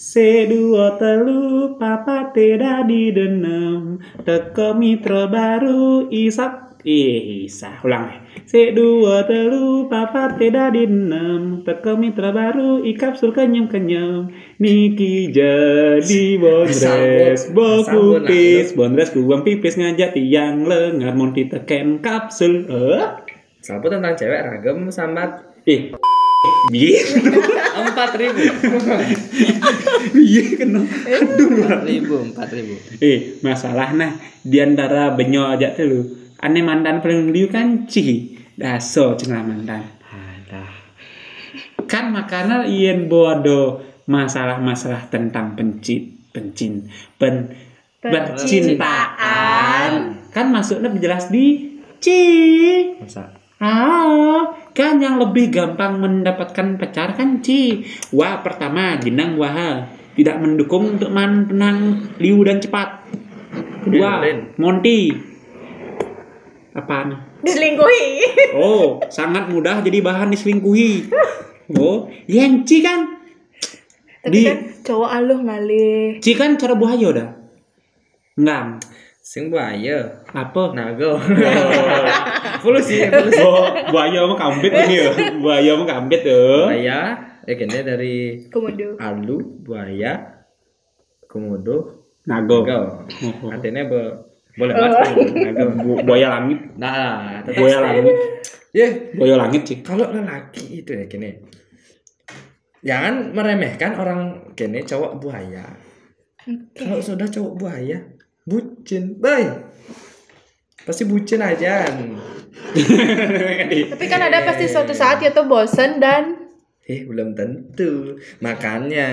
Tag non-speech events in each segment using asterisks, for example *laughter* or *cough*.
Se dua telu papa tidak di denem Teko mitra baru isak Ih, isa, ulang. Se dua telu papa tidak di denem Teko mitra baru i kapsul kenyem-kenyem Niki jadi *laughs* bondres Bokupis Bondres kuang pipis ngajak tiang lengar. Mau diteken kapsul Eh? Sapu tentang cewek ragam sambat Eh, biar *laughs* empat ribu, biar *laughs* kena. Aduh. empat ribu, empat ribu. Eh, masalah nah di antara benyo aja tuh lu. Ane mantan paling liu kan ci. Daso cenah mantan. Ada. Kan makanya ien bodo masalah-masalah tentang pencit, pencin, pen, bercintaan. Kan masuknya jelas di ci. Masa? Ah, kan yang lebih gampang mendapatkan pacar kan Ci. Wah, pertama jenang Wah tidak mendukung untuk menang liu dan cepat. Kedua, Monty. Apaan? Diselingkuhi. Oh, sangat mudah jadi bahan diselingkuhi. Oh, yang Ci kan? Tapi Di- kan cowok aluh ngalih. Ci kan cara buaya udah. Enggak. Sing buaya, Apa? nago. *laughs* Fulus sih, fulus. Oh, buaya mah kambit ini ya. Buaya mah kambit ya. Buaya, ya kayaknya dari Komodo. alu, buaya, komodo, Nago. nago. Oh. Artinya be, boleh banget. Nago. Bu- Buaya langit. Nah, tetap Buaya sih. langit. Ya, Buaya langit sih. kalau lelaki itu ya kini jangan meremehkan orang kene cowok buaya kalau sudah cowok buaya bucin. Baik pasti bucin aja. *laughs* Tapi kan ada pasti suatu saat ya tuh bosen dan eh belum tentu. Makanya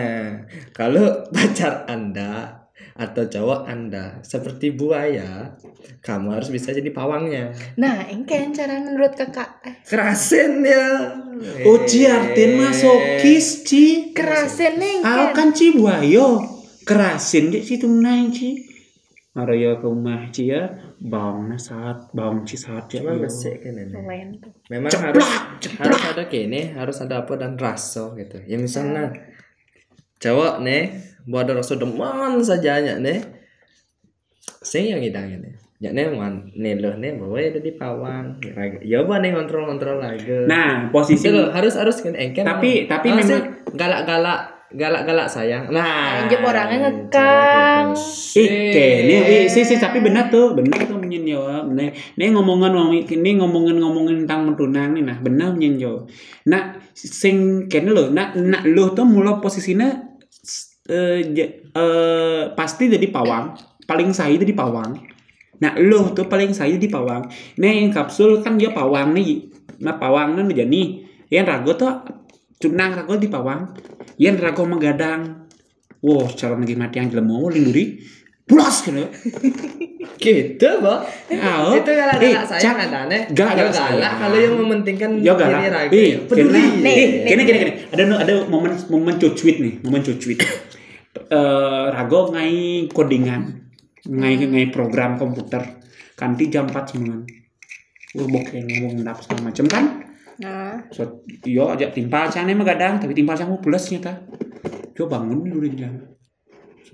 kalau pacar anda atau cowok anda seperti buaya kamu harus bisa jadi pawangnya. Nah engken cara menurut kakak. Eh, kerasin ya. Oh, artin masokis, Ci. kerasin nih kan Ci buayo. Kerasin di situ naik, Ci. Ke rumah Ci ya, bawang saat, bawang Ci saat ya. Cuman besek kan ini. Memang Ceplak, harus ceplak. harus ada kene harus ada apa dan rasa gitu ya misalnya cowok nih buat ada rasa demen saja nya nih saya yang hidangnya nih ya nih wan nih loh nih bawa ada di pawang ya buat nih kontrol kontrol lagi Nah, posisi itu harus harus kan engken Tapi- tapi Harus memang- galak galak galak galak sayang nah Anjir, orangnya ngekang. Ih, eh, sih sih tapi benar tuh, benar tuh menyen yo. Nih, nih ngomongan ini ngomongin ngomongin tentang mentunang nih nah, benar menyen yo. Nah, sing kene lo, nah, nah lo tuh mulai posisinya eh, ja- eh, pasti jadi pawang, paling saya jadi pawang. Nah, lo tuh paling saya di pawang. Nih, yang kapsul kan dia pawang nih. Nah, pawang nih jadi yang rago tuh cunang rago di pawang. Yang rago menggadang. Wow, cara lagi mati yang jelema mau linduri. Pulas gitu. *laughs* gitu Bo. Ah, itu galak eh, galak Cak. ada nih Galak galak galak kalau yang mementingkan Ya galak. diri raga Eh, peduli Nih, eh, kene kene kene. Ada ada momen momen cucuit nih, momen cucuit. *coughs* Eh, rago ngai codingan. Ngai ngai program komputer. Kanti jam 4 semuanya. Wah, bokeh ngomong ndap segala macam kan. Nah So, yo ajak timpal sana mah gadang, tapi timpal sang pulas nyata. Coba bangun dulu jam.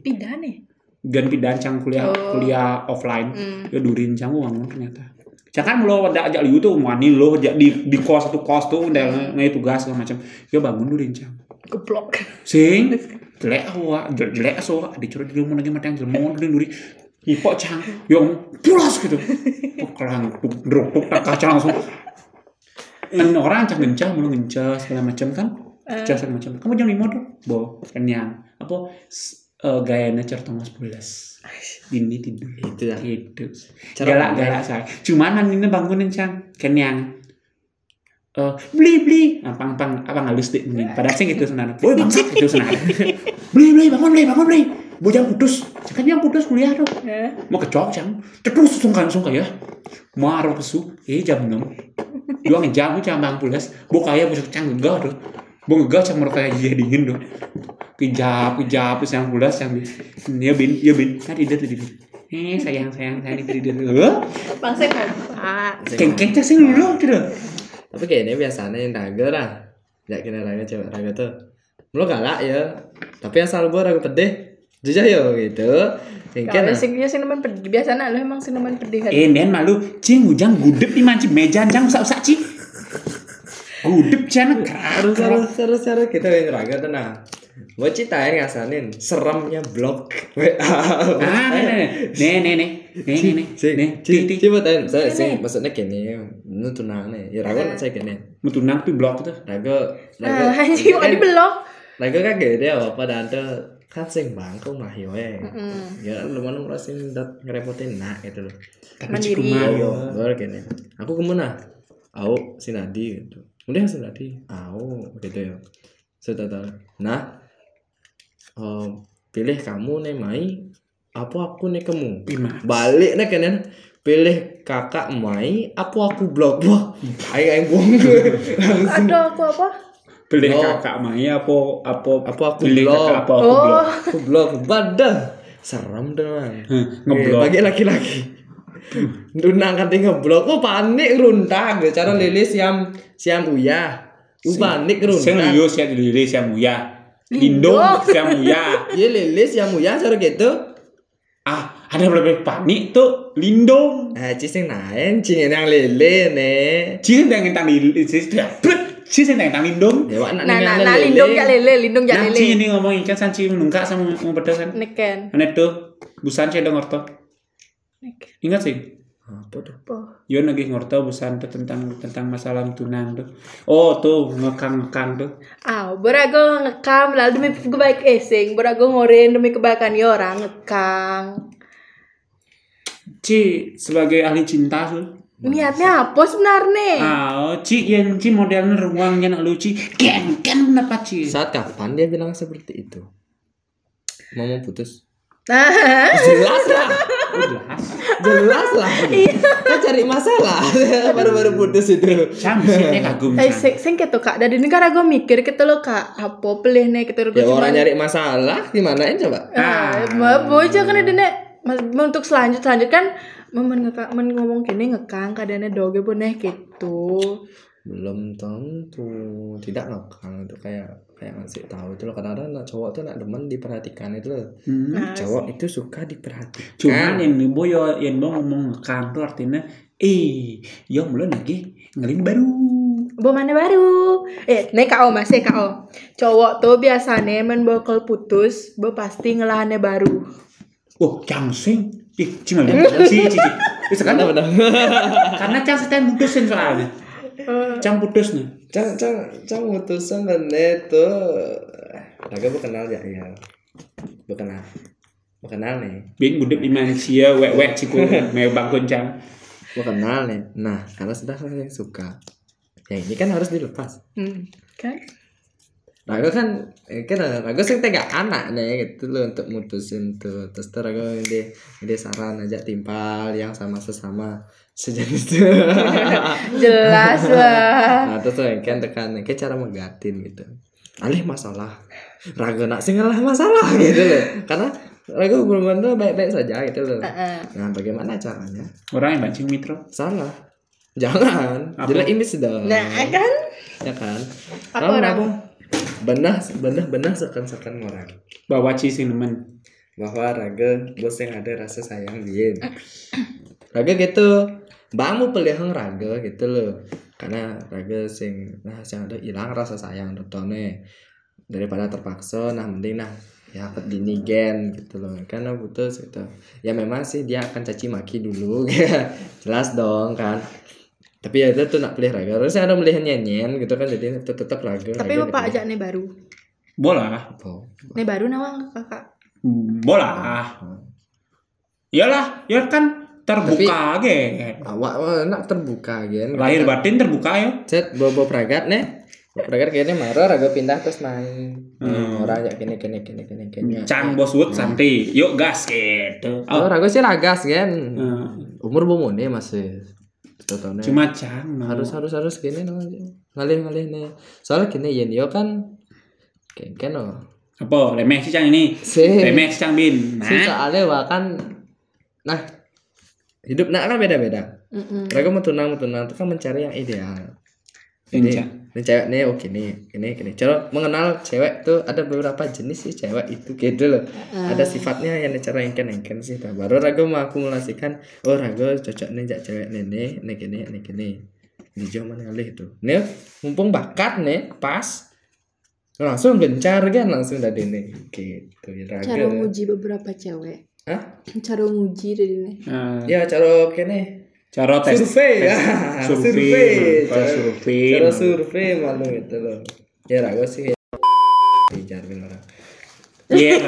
pindah nih Dan pindahan cang kuliah Oh. kuliah offline. Hmm. ya durin cang uang ternyata Jangan lo ada ajak liu tuh wani lo ajak di di kos satu kos tuh udah ngai tugas segala macam. Ya bangun durin cang. geblok Sing jelek awak, jelek aso dicurut di rumah lagi mata yang jelek durin duri. Ipok cang, yang pulas gitu. *laughs* Kelang druk tuk tak kacang langsung. Dan orang cang gencah, mulu gencah segala macam kan. Gencah segala macam. Kamu jam lima tuh, bo kenyang. Apa s- eh, gayanya certongas pulas. Ini tidur. itu ya Gitu. Cara Galak-galak saya. Cuman ini bangunin cang kenyang. Eh, beli beli apa apa apa halus deh mending pada sing gitu sebenarnya boy bangsat itu sebenarnya *laughs* beli beli bangun beli bangun beli bujang putus kan yang putus kuliah tuh Eh, mau kecok cang terus sungkan sungkan ya marah pesu eh jam enam doang jamu bang pulas bo kaya busuk canggung gegah tuh. Bo gegah cang mereka dia dingin tuh. Kejap kejap sang pulas yang, ya bin ya bin. Kan tidak tuh gitu. eh sayang sayang sayang tidak tidak gitu. bang saya kengkeng cah sih lu tuh tapi kayaknya biasanya yang raga lah. Nggak kira raga cewek raga tuh. Lo galak ya. Tapi asal gue raga pede, jujur ya gitu. Kalau ah. sing sing nemen pedih biasa nak lu emang sing nemen pedih kan. Eh, nen malu, cing ujang gudep di manci meja jang usak-usak cing. Gudep cina harus harus harus harus. Kita yang raga tuh nah. Gua ceritain ngasanin seremnya blog WA. Ah, nih, nih, nih, nih, nih, nih, nih, nih, coba tanya, saya sih maksudnya gini, nu tunang nih, ya raga nak saya gini, Mau tunang tapi blok tuh. raga, Ah, raga, anjing kok di belok. raga kan gede apa dan tuh kan sing bangku mah yo eh, Mm. ya lu mana ngerasin dat ngerepotin nak gitu loh, Tapi Mandiri. ciku mah, yo, baru gini, aku ke mana, aku si Nadi gitu, udah si Nadi, aku gitu ya, sudah tahu, nah, eh, pilih kamu nih Mai, apa aku nih kamu, balik nih kan pilih kakak Mai apa aku blok wah aing aing buang. Ada aku apa? Pilih Oh. kakak Maya apa apa Apa aku pilih blok? kakak apa aku Oh, blok. aku blok badah serem teman Ngeblok. bagi laki-laki Dunang kan ngeblok oh panik runtah gitu cara lilis siam siam uyah Uh, panik Saya runtah lius ya lilis ya muya. Lindung. Lindung ya muya. Iya lilis siam uyah cara gitu Ah, ada lebih panik tuh lindung. eh cising naen cingin yang lele nih Cih yang lilis, cih Cih yang tentang lindung. ya wak nak nah nah nah lindung jak lele, lindung Nah, lele. cih ini ngomong ikan sanci menungkak sama mau pedas kan. Neken. Aneh tuh, busan cih ada ngorto. Neken. Ingat sih? apa tuh? Yo lagi ngorto busan tuh tentang tentang masalah tunang tuh. Oh tuh ngekang ngekang tuh. Ah, berago ngekam lalu demi kebaik esing, berago ngorin demi kebaikan ya orang ngekang. Ci sebagai ahli cinta tuh. Niatnya apa sebenarnya? Ah, Ci yang Ci modelnya ruangnya nak lucu. Ken ken kenapa Ci? saat kapan dia bilang seperti itu mau mau putus *laughs* jelas lah Udah. jelas lah kan cari masalah baru-baru putus itu Samsnya kagum. eh sing sing gitu kak. Dari negara gue mikir gitu loh kak. Apa pelih nih gitu ya orang nyari masalah gimanain coba Ah, ah. bocah kan ada nek Mas, untuk selanjut selanjut kan men, ngeka- men ngomong gini ngekang keadaannya doge boneh gitu. belum tentu tidak ngekang itu kayak kayak ngasih tahu itu loh kadang-kadang nak cowok tuh nak demen diperhatikan itu loh Hmm. Nah, cowok itu suka diperhatikan Cuman yang nibo yo yang mau ngomong ngekang tuh artinya eh yo mulai lagi ngelin baru. Bawa mana baru? Eh, nih kau masih kau. Cowok tuh biasanya men bakal putus, bo pasti ngelahannya baru. Oh, cangsing. Ih, cuma *laughs* si cici. Itu kan? Benar *laughs* karena cang setan putusin soalnya. Cang putus nih. cang cang cang mutusan bener tuh raga bu kenal ya? Ya bu kenal bu kenal nih. Bing budep di manusia wek wek ciku cang. bu kenal nih. Nah karena sudah yang suka. Ya ini kan harus dilepas. Hmm, kan? Raga kan eh, kan Raga sing tega anak nih gitu loh untuk mutusin tuh. Terus tuh Raga ini ini saran aja timpal yang sama sesama sejenis tuh. *laughs* Jelas lah. nah terus tuh kan tekan kayak cara megatin gitu. Alih masalah. Raga nak sing ngalah masalah *laughs* gitu loh. Karena Raga hubungan tuh baik-baik saja gitu loh. Heeh. nah bagaimana caranya? Orang yang bancing mitro. salah. Jangan. Jelek image dong. Nah, kan? ya kan? Apa Kamu orang? Benah benah benah sekan sekan orang. Bawa ci sing nemen. bahwa raga bos yang ada rasa sayang dia. *coughs* Raga gitu. Bamu pelihang raga gitu loh. Karena raga sing nah sing ada hilang rasa sayang nih daripada terpaksa nah mending nah ya dini gen gitu loh. Karena putus gitu. Ya memang sih dia akan caci maki dulu. *laughs* Jelas dong kan tapi ya itu tuh nak pelih raga harusnya ada melihat nyanyian gitu kan jadi tetap tetap raga Tapi raga bapak dipilih. aja nih baru. Bola. Nih baru nawang kakak. Bola. Iyalah, ya kan terbuka ge. awak wah, nak terbuka gen Lahir batin terbuka yo. Cet bobo pragat nih. Pragat kayaknya marah raga pindah terus main. Hmm. Orang ya kene kene kene kene kene. Can bos wut santai. Yuk gas gitu. Oh, Oh. raga sih lagas kan. Hmm. Umur bomo nih masih. Totone. Cuma no. harus harus harus gini no. Ngalih ngalih nih. Soalnya gini yen yo kan kayak kan no. apa remeh sih cang ini. Si Remeh sih cang bin. si Nah. soalnya wah kan nah hidup nak kan beda beda. Mm-mm. Raga mau tunang mau tunang itu kan mencari yang ideal. Encang. Ini cewek nih oke nih ini gini. Cara mengenal cewek tuh ada beberapa jenis sih cewek itu gitu loh. Ada sifatnya yang cara engken engken sih Nah, baru ragu mengakumulasikan oh ragu cocok nih jak cewek nih nih gini nih gini. Di zaman kali itu. Nih mumpung bakat nih pas langsung gencar kan langsung dari nih gitu ya Cara ragu nguji beberapa cewek. Hah? Cara nguji dari ini. Ah, ya cara oke nih cara tes survei ya survei cara Cara survei cara survei malu itu loh ya ragu sih dijarvin orang Yeah.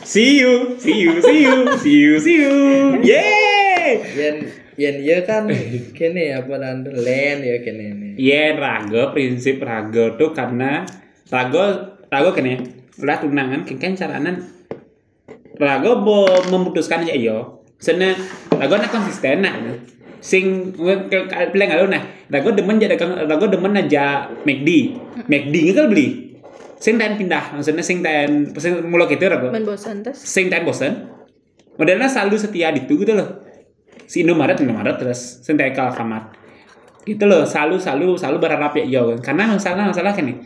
see you, see you, see you, see you, see you. Yeah. Yen yen iya kan kene apa nanti land ya kene nih. Iya, raga prinsip raga tuh karena raga kan ya. Udah tunangan kan caranan raga bo memutuskan aja iyo. Sana raga nak konsisten nak. Sing pilih nggak nah. Raga demen jadi raga demen aja McD. McD nggak kan beli. Sing tan pindah, maksudnya sing tan sing mulai gitu raga. Men bosan terus. sing tan bosen modelnya selalu setia di itu gitu loh si Indomaret Indomaret terus sing tan ke Alfamart gitu loh selalu selalu selalu berharap ya iya kan karena masalah masalah kan nih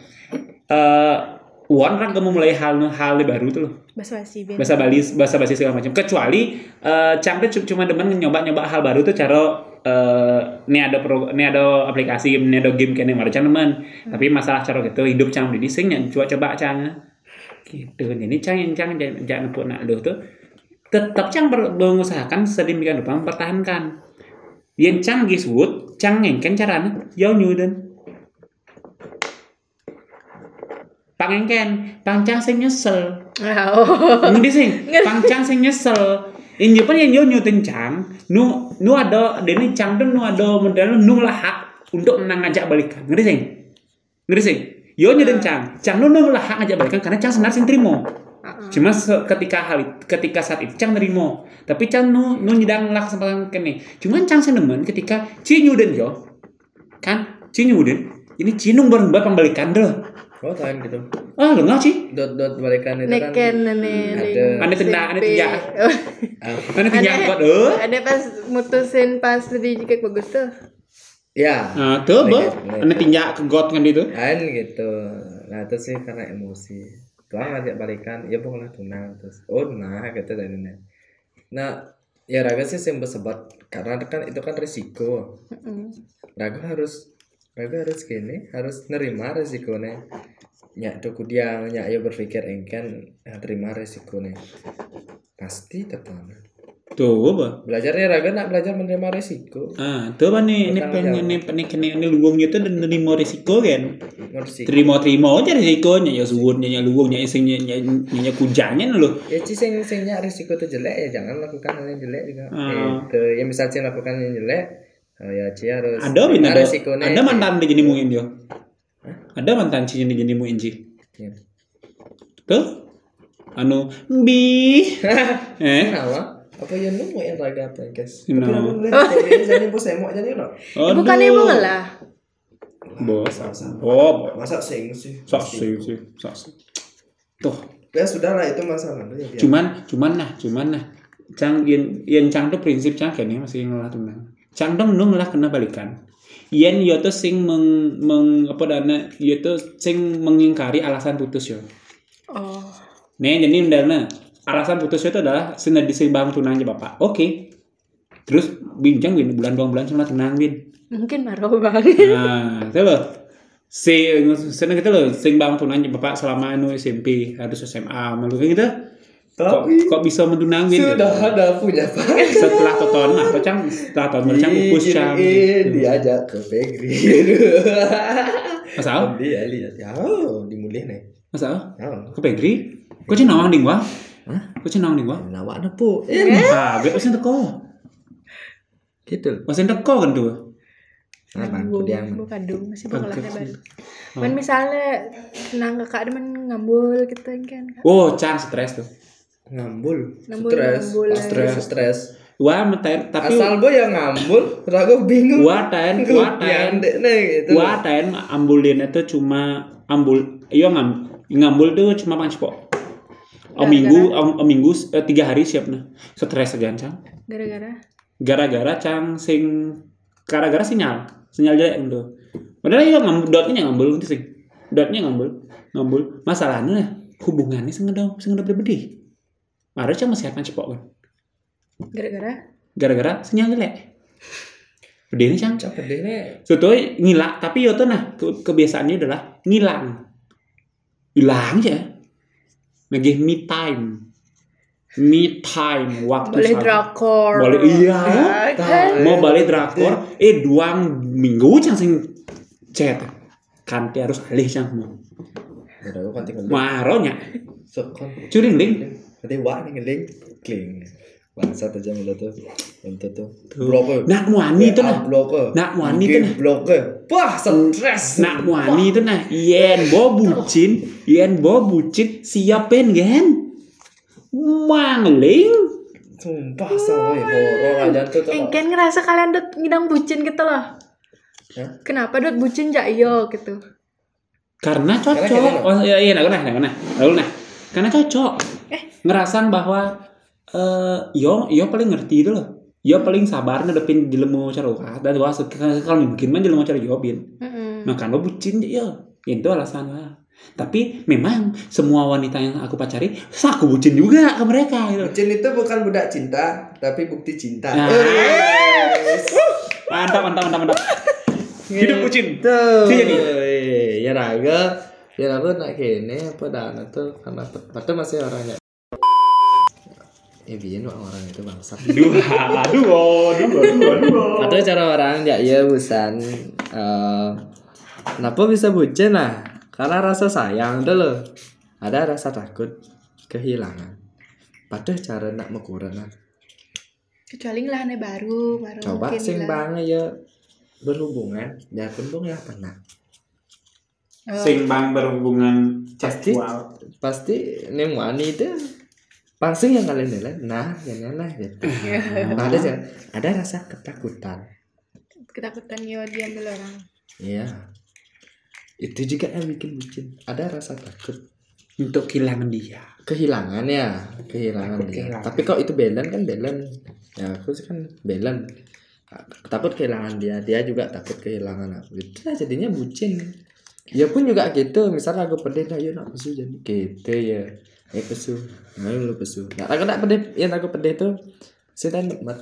Wan kan kamu mulai hal hal baru tuh loh. Bahasa basi bahasa Bali bahasa basi segala macam. Kecuali eh Cangkrit cu- cuma demen nyoba nyoba hal baru tuh cara eh ini ada pro ini ada aplikasi ini ada game kayaknya malah Cang demen. Tapi masalah cara gitu hidup Cang di sing yang coba coba Cang gitu. Jadi Cang yang Cang jangan jangan pun nak tuh. Tetap Cang mengusahakan sedemikian rupa mempertahankan. Yang Cang giswood Cang ngengken caranya jauh nyuden pangengken pangcang sing nyesel Oh. Ngerti sing, pangcang sing nyesel. Injo pan yang nyutin cang, nu nu ada dene cang tuh nu ada model nu lah hak untuk nang ngajak balikan. Ngerti sing? Ngerti sing? Yo nyutin cang, cang nu nu lah hak ngajak balikan karena cang sebenarnya sing terima. Cuma ketika hal ketika saat itu cang terima. Tapi cang nu nu nyidang lah kesempatan kene. Cuman cang sing demen ketika ci nyuden yo. Kan? Ci nyuden. Ini cinung bareng bapak balikan deh. Oh tahan gitu. Ah, lu sih? Dot dot balikan itu kan. Neken nenek. Ada. Ada tenda, ada SMP. tinja. Oh, Ah, Ada. kok, eh? Ada pas mutusin pas lebih jika bagus tuh. ya. Nah, tuh, Bo. Leket, leket. Ane tinjak ke got kan itu. Kan gitu. Nah itu sih karena emosi. Tuang ngajak balikan, ya pokoknya tunang terus. Oh nah gitu dari ini. Nah ya raga sih yang bersebat karena kan itu kan risiko. Raga harus Raga harus gini, harus nerima resikonya. Nyak tuku dia, nyak yo berpikir engken ya, terima resikonya. Pasti tetap. Tuh, Bo. Belajarnya Raga nak belajar menerima resiko. Ah, tuh Bo nih, ini pengen ini ini kene ini luwungnya tuh dan nerimo risiko kan. Resiko. Terima-terima aja risikonya ya suwun nya luwung nya sing nya nya kujanya lho. Ya sih sing sing nyak risiko itu jelek ya jangan lakukan hal yang jelek juga. Ah. Gitu. Ya misalnya lakukan yang jelek, oh ya Ci harus Ada bin terima ada. Ada mantan dia jadi muin dia. Ada mantan sih jadi jadi muin sih. Iya. Tuh. Anu bi. *laughs* eh. Kenapa? Apa yang lu mau yang raga apa guys? No. Tapi aku lihat *laughs* jadi jadi bos emok jadi no. Bukan ibu ngelah. Bos. Masa, Oh, masa sing sih. sok sih sih, sok sih. Tuh, Ya sudah lah itu masalah lu ya biar. cuman cuman nah cuman nah cang yen yen cang tuh prinsip cang kene masih ngolah tunang cang dong nu ngolah kena balikan yen yo tuh sing meng, meng apa dana yo tuh sing mengingkari alasan putus yo Oh. nih jadi benerna alasan putus itu adalah sing di sing bang tunang aja bapak oke terus bincang bin bulan dua bulan cuma tunang bin Mungkin marah bang. Nah, itu loh. Si seneng gitu loh, sing bang tunanya bapak selama anu SMP harus SMA malu gitu. Kok, Tapi kok bisa mentunangin gitu? sudah ada punya pak. *laughs* Setelah toton lah, atau cang setelah toton cang upus cang. Diajak ke Pegri. *laughs* Masa? Dia lihat ya, oh, dimulih nih. Masa? Oh, Ke Pegri? Kok cina nawang ding wah? Hah? Kok cina nawang ding wah? Nawak ada pu. Ah, gue pasti teko. Gitu. Pasti teko kan tuh. Apa? Bu, Aku yang bu kandung masih pengelahnya baru. Man misalnya nang kakak demen ngambul gitu kan. Oh, cang stres tuh. Ngambul, Ngambul, stres, ngambul. stres, stres. Wah, meten, tapi Asal boy yang ngambul, ragu bingung. wah ten, wah ten. Gitu. Gua ten ambulin itu cuma ambul, iya ngam, ngambul tuh cuma pangcepok. Om minggu, om, om minggu eh, tiga hari siap nah. Stres aja cang. Gara-gara Gara-gara cang sing, gara-gara sinyal, sinyal jelek itu. padahal ya ngambul dotnya ngambul itu sih dotnya ngambul ngambul masalahnya hubungannya sengedap sengedap berbeda Baru cuma sehatkan cepok kan Gara-gara gara-gara sinyal jelek Beda ini cang Capek deh nih. Sebetulnya ngilak, tapi yo tuh nah ke- kebiasaannya adalah ngilang. Hilang aja. Lagi me time. Me time waktu boleh sama- drakor. Boleh iya. Ya, kan? Mau balik drakor, eh duang minggu cang sing chat. Kanti harus alih cang mau. Aku kan curing link. Nanti wak nih ngeling kling. Bangsat aja mulut tuh. Untuk tuh. Tuh. Blok Nak muani itu nah. Blok Nak muani itu nah. Blok Wah, stres. Nak muani itu nah. Yen bo bucin, yen bo bucin siapin gen. Mangling. Sumpah soy horor aja tuh tuh. Eh, ngerasa kalian dot ngidang bucin gitu loh. Hah? Kenapa dot bucin jak iyo gitu? Karena cocok. Karena oh iya iya nah, nah, nah, nah, lalu nah. Karena cocok. Eh. Ngerasan bahwa eh yo yo paling ngerti itu loh. Yo paling sabar ngadepin dilemu cara dan wah kalau mungkin mah dilemu cara jawabin. Mm-mm. Maka lo bucin yo. Itu alasannya. Tapi memang semua wanita yang aku pacari, aku bucin juga ke mereka gitu. Bucin itu bukan budak cinta, tapi bukti cinta. Nah. Eh. Mantap, mantap, mantap, mantap. Hidup bucin. Tuh. Itu jadi. Ya raga. Ya raga nak kene apa dana tuh karena padahal masih orangnya. Eh wak orang itu bangsa. *laughs* Dua, dua, dua, dua, dua. Atau cara orang ya iya busan. eh kenapa bisa bucin lah? Karena rasa sayang tuh loh. Ada rasa takut kehilangan. Padahal cara nak mengkurang lah. Kecuali ngelahannya baru, baru Coba mungkin sing bang ya berhubungan, ya pun ya pernah. Oh. Sing bang berhubungan Pasti. seksual. Pasti nih wanita pasti yang kalian lihat nah yang nah gitu. Nah, ada ada rasa ketakutan. Ketakutan yo diambil orang. Iya. Itu juga yang bikin bucin. Ada rasa takut Untuk kehilangan dia. kehilangan ya, kehilangan Takut dia. kehilangan. Tapi kok itu belen kan belen. Ya aku sih kan belen. Takut kehilangan dia, dia juga takut kehilangan aku. Itu jadinya bucin. Ya pun juga gitu. Misalnya aku pedih, nah ya nak pesu jadi gitu ya. Eh pesu, nah lu pesu. Nah aku nak pedih, yang aku pedih tuh, saya dan nikmat.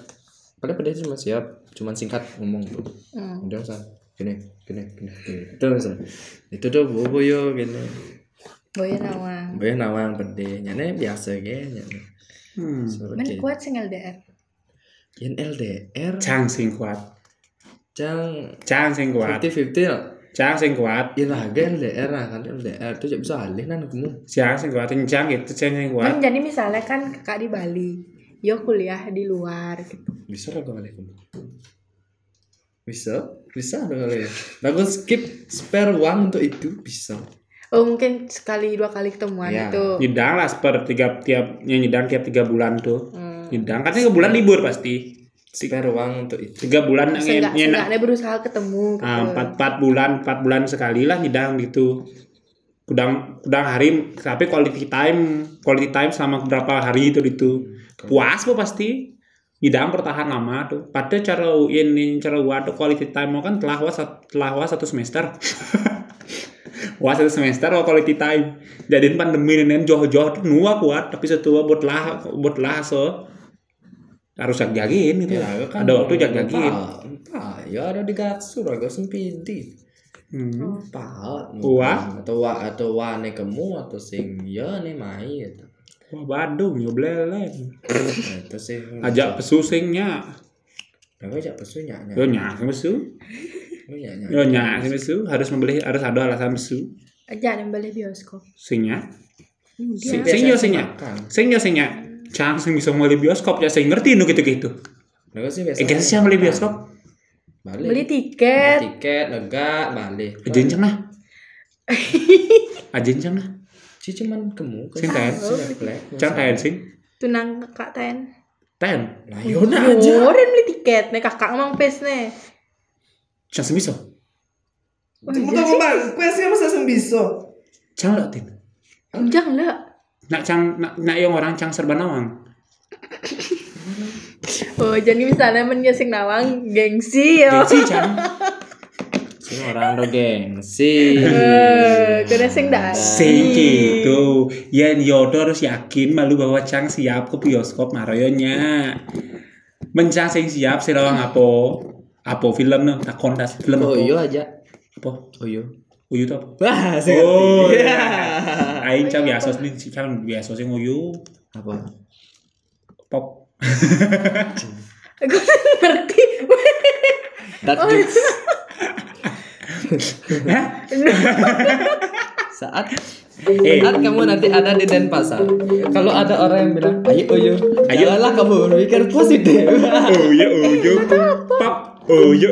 Padahal pedih itu cuma siap, cuma singkat ngomong tuh. Hmm. Udah san, gini, gini, gini, gini. Itu san. Itu tuh bobo yo gini. Boya nawang. Gue nawang pedih, nyane biasa ge, nyane. Hmm. Men kuat sing LDR. Yang LDR, Cang sing kuat. cang Cang sing kuat. 50-50 lah. Cang sing kuat. Ya lah, ge LDR lah kan LDR tuh bisa alih nan kamu. Cang sing kuat. Cang gitu. Cang sing kuat. Kan jadi misalnya kan kakak di Bali, yo kuliah di luar gitu. Bisa lah kali kamu. Bisa, bisa ada kali ya. Aku skip spare uang untuk itu bisa. Oh mungkin sekali dua kali ketemuan Iya. itu. Nyedang lah per tiga tiap yang nyedang tiap tiga bulan tuh. Hmm. Nyedang kan tiga bulan libur pasti. Spare uang untuk itu. Tiga bulan Seenggak, nyenak. berusaha ketemu gitu. Ah, empat empat bulan empat bulan sekali lah nyedang gitu. Kudang kudang hari tapi quality time quality time selama berapa hari itu itu puas bu pasti nyedang bertahan lama tuh. Pada cara ini cara gua tuh quality time mau kan telah was telah was satu semester. *laughs* Wah satu semester oh quality time. Jadiin pandemi ini jauh-jauh tuh nua kuat tapi setua buat lah buat lah so harus jagain gitu. Ya, kan Ada waktu jag-jagin. Ah, ya ada di gatsu raga sempiti. Hmm. Wah. atau wa atau wa ne kamu atau sing ya ne mai itu. Wah Bandung yo beleng. Nah, itu sih. Ajak pesusingnya. Aku ajak pesu nya nya. Yo nyak pesu. Oh, nya nya. Yo nyak pesu harus membeli harus ada alasan pesu. Jangan beli bioskop. Singnya. Sing yo singnya. Sing yo singnya. Cang sing bisa mulai bioskop ya sing ngerti nu gitu-gitu. Aku sih biasa. Eh kita sih yang beli bioskop. Balik. Beli tiket. tiket lega balik. Ajen cang nah. *laughs* Ajen cang nah. Ci cuman kamu ke Sing Netflix. Cang ten sing. Tunang kakak ten. Ten. Nah, yaudah aja. Orang beli tiket nih kakak emang pes nih. Cang sing bisa. Oh, Kamu iya tahu sih. bang, kue sih masa sembiso. Cang lah tin. Jangan lah. Nak cang nak nak yang orang cang serba nawang. Oh jadi misalnya men sing nawang gengsi ya. Gengsi cang. Sing orang do gengsi. Eh, kena sing dah. Sing gitu. Ya Yodo harus yakin malu bahwa Cang siap ke bioskop Maroyonya. Mencang sing siap sih rawang apa? Apa film no? Takon tas film Oh apa? iya aja. Apa? Oh iya. Uyu tuh apa? Wah, saya Oh, ngerti. iya. Aing cang biasa sih, si cang biasa sih nguyu. Apa? Pop. Aku ngerti. Oh, jokes. Saat Eh. saat kamu nanti ada di Denpasar, kalau ada orang yang bilang, ayo Uyu, Ayo. janganlah kamu berpikir positif. Oh iya, oh iya. Pop. Oh iya,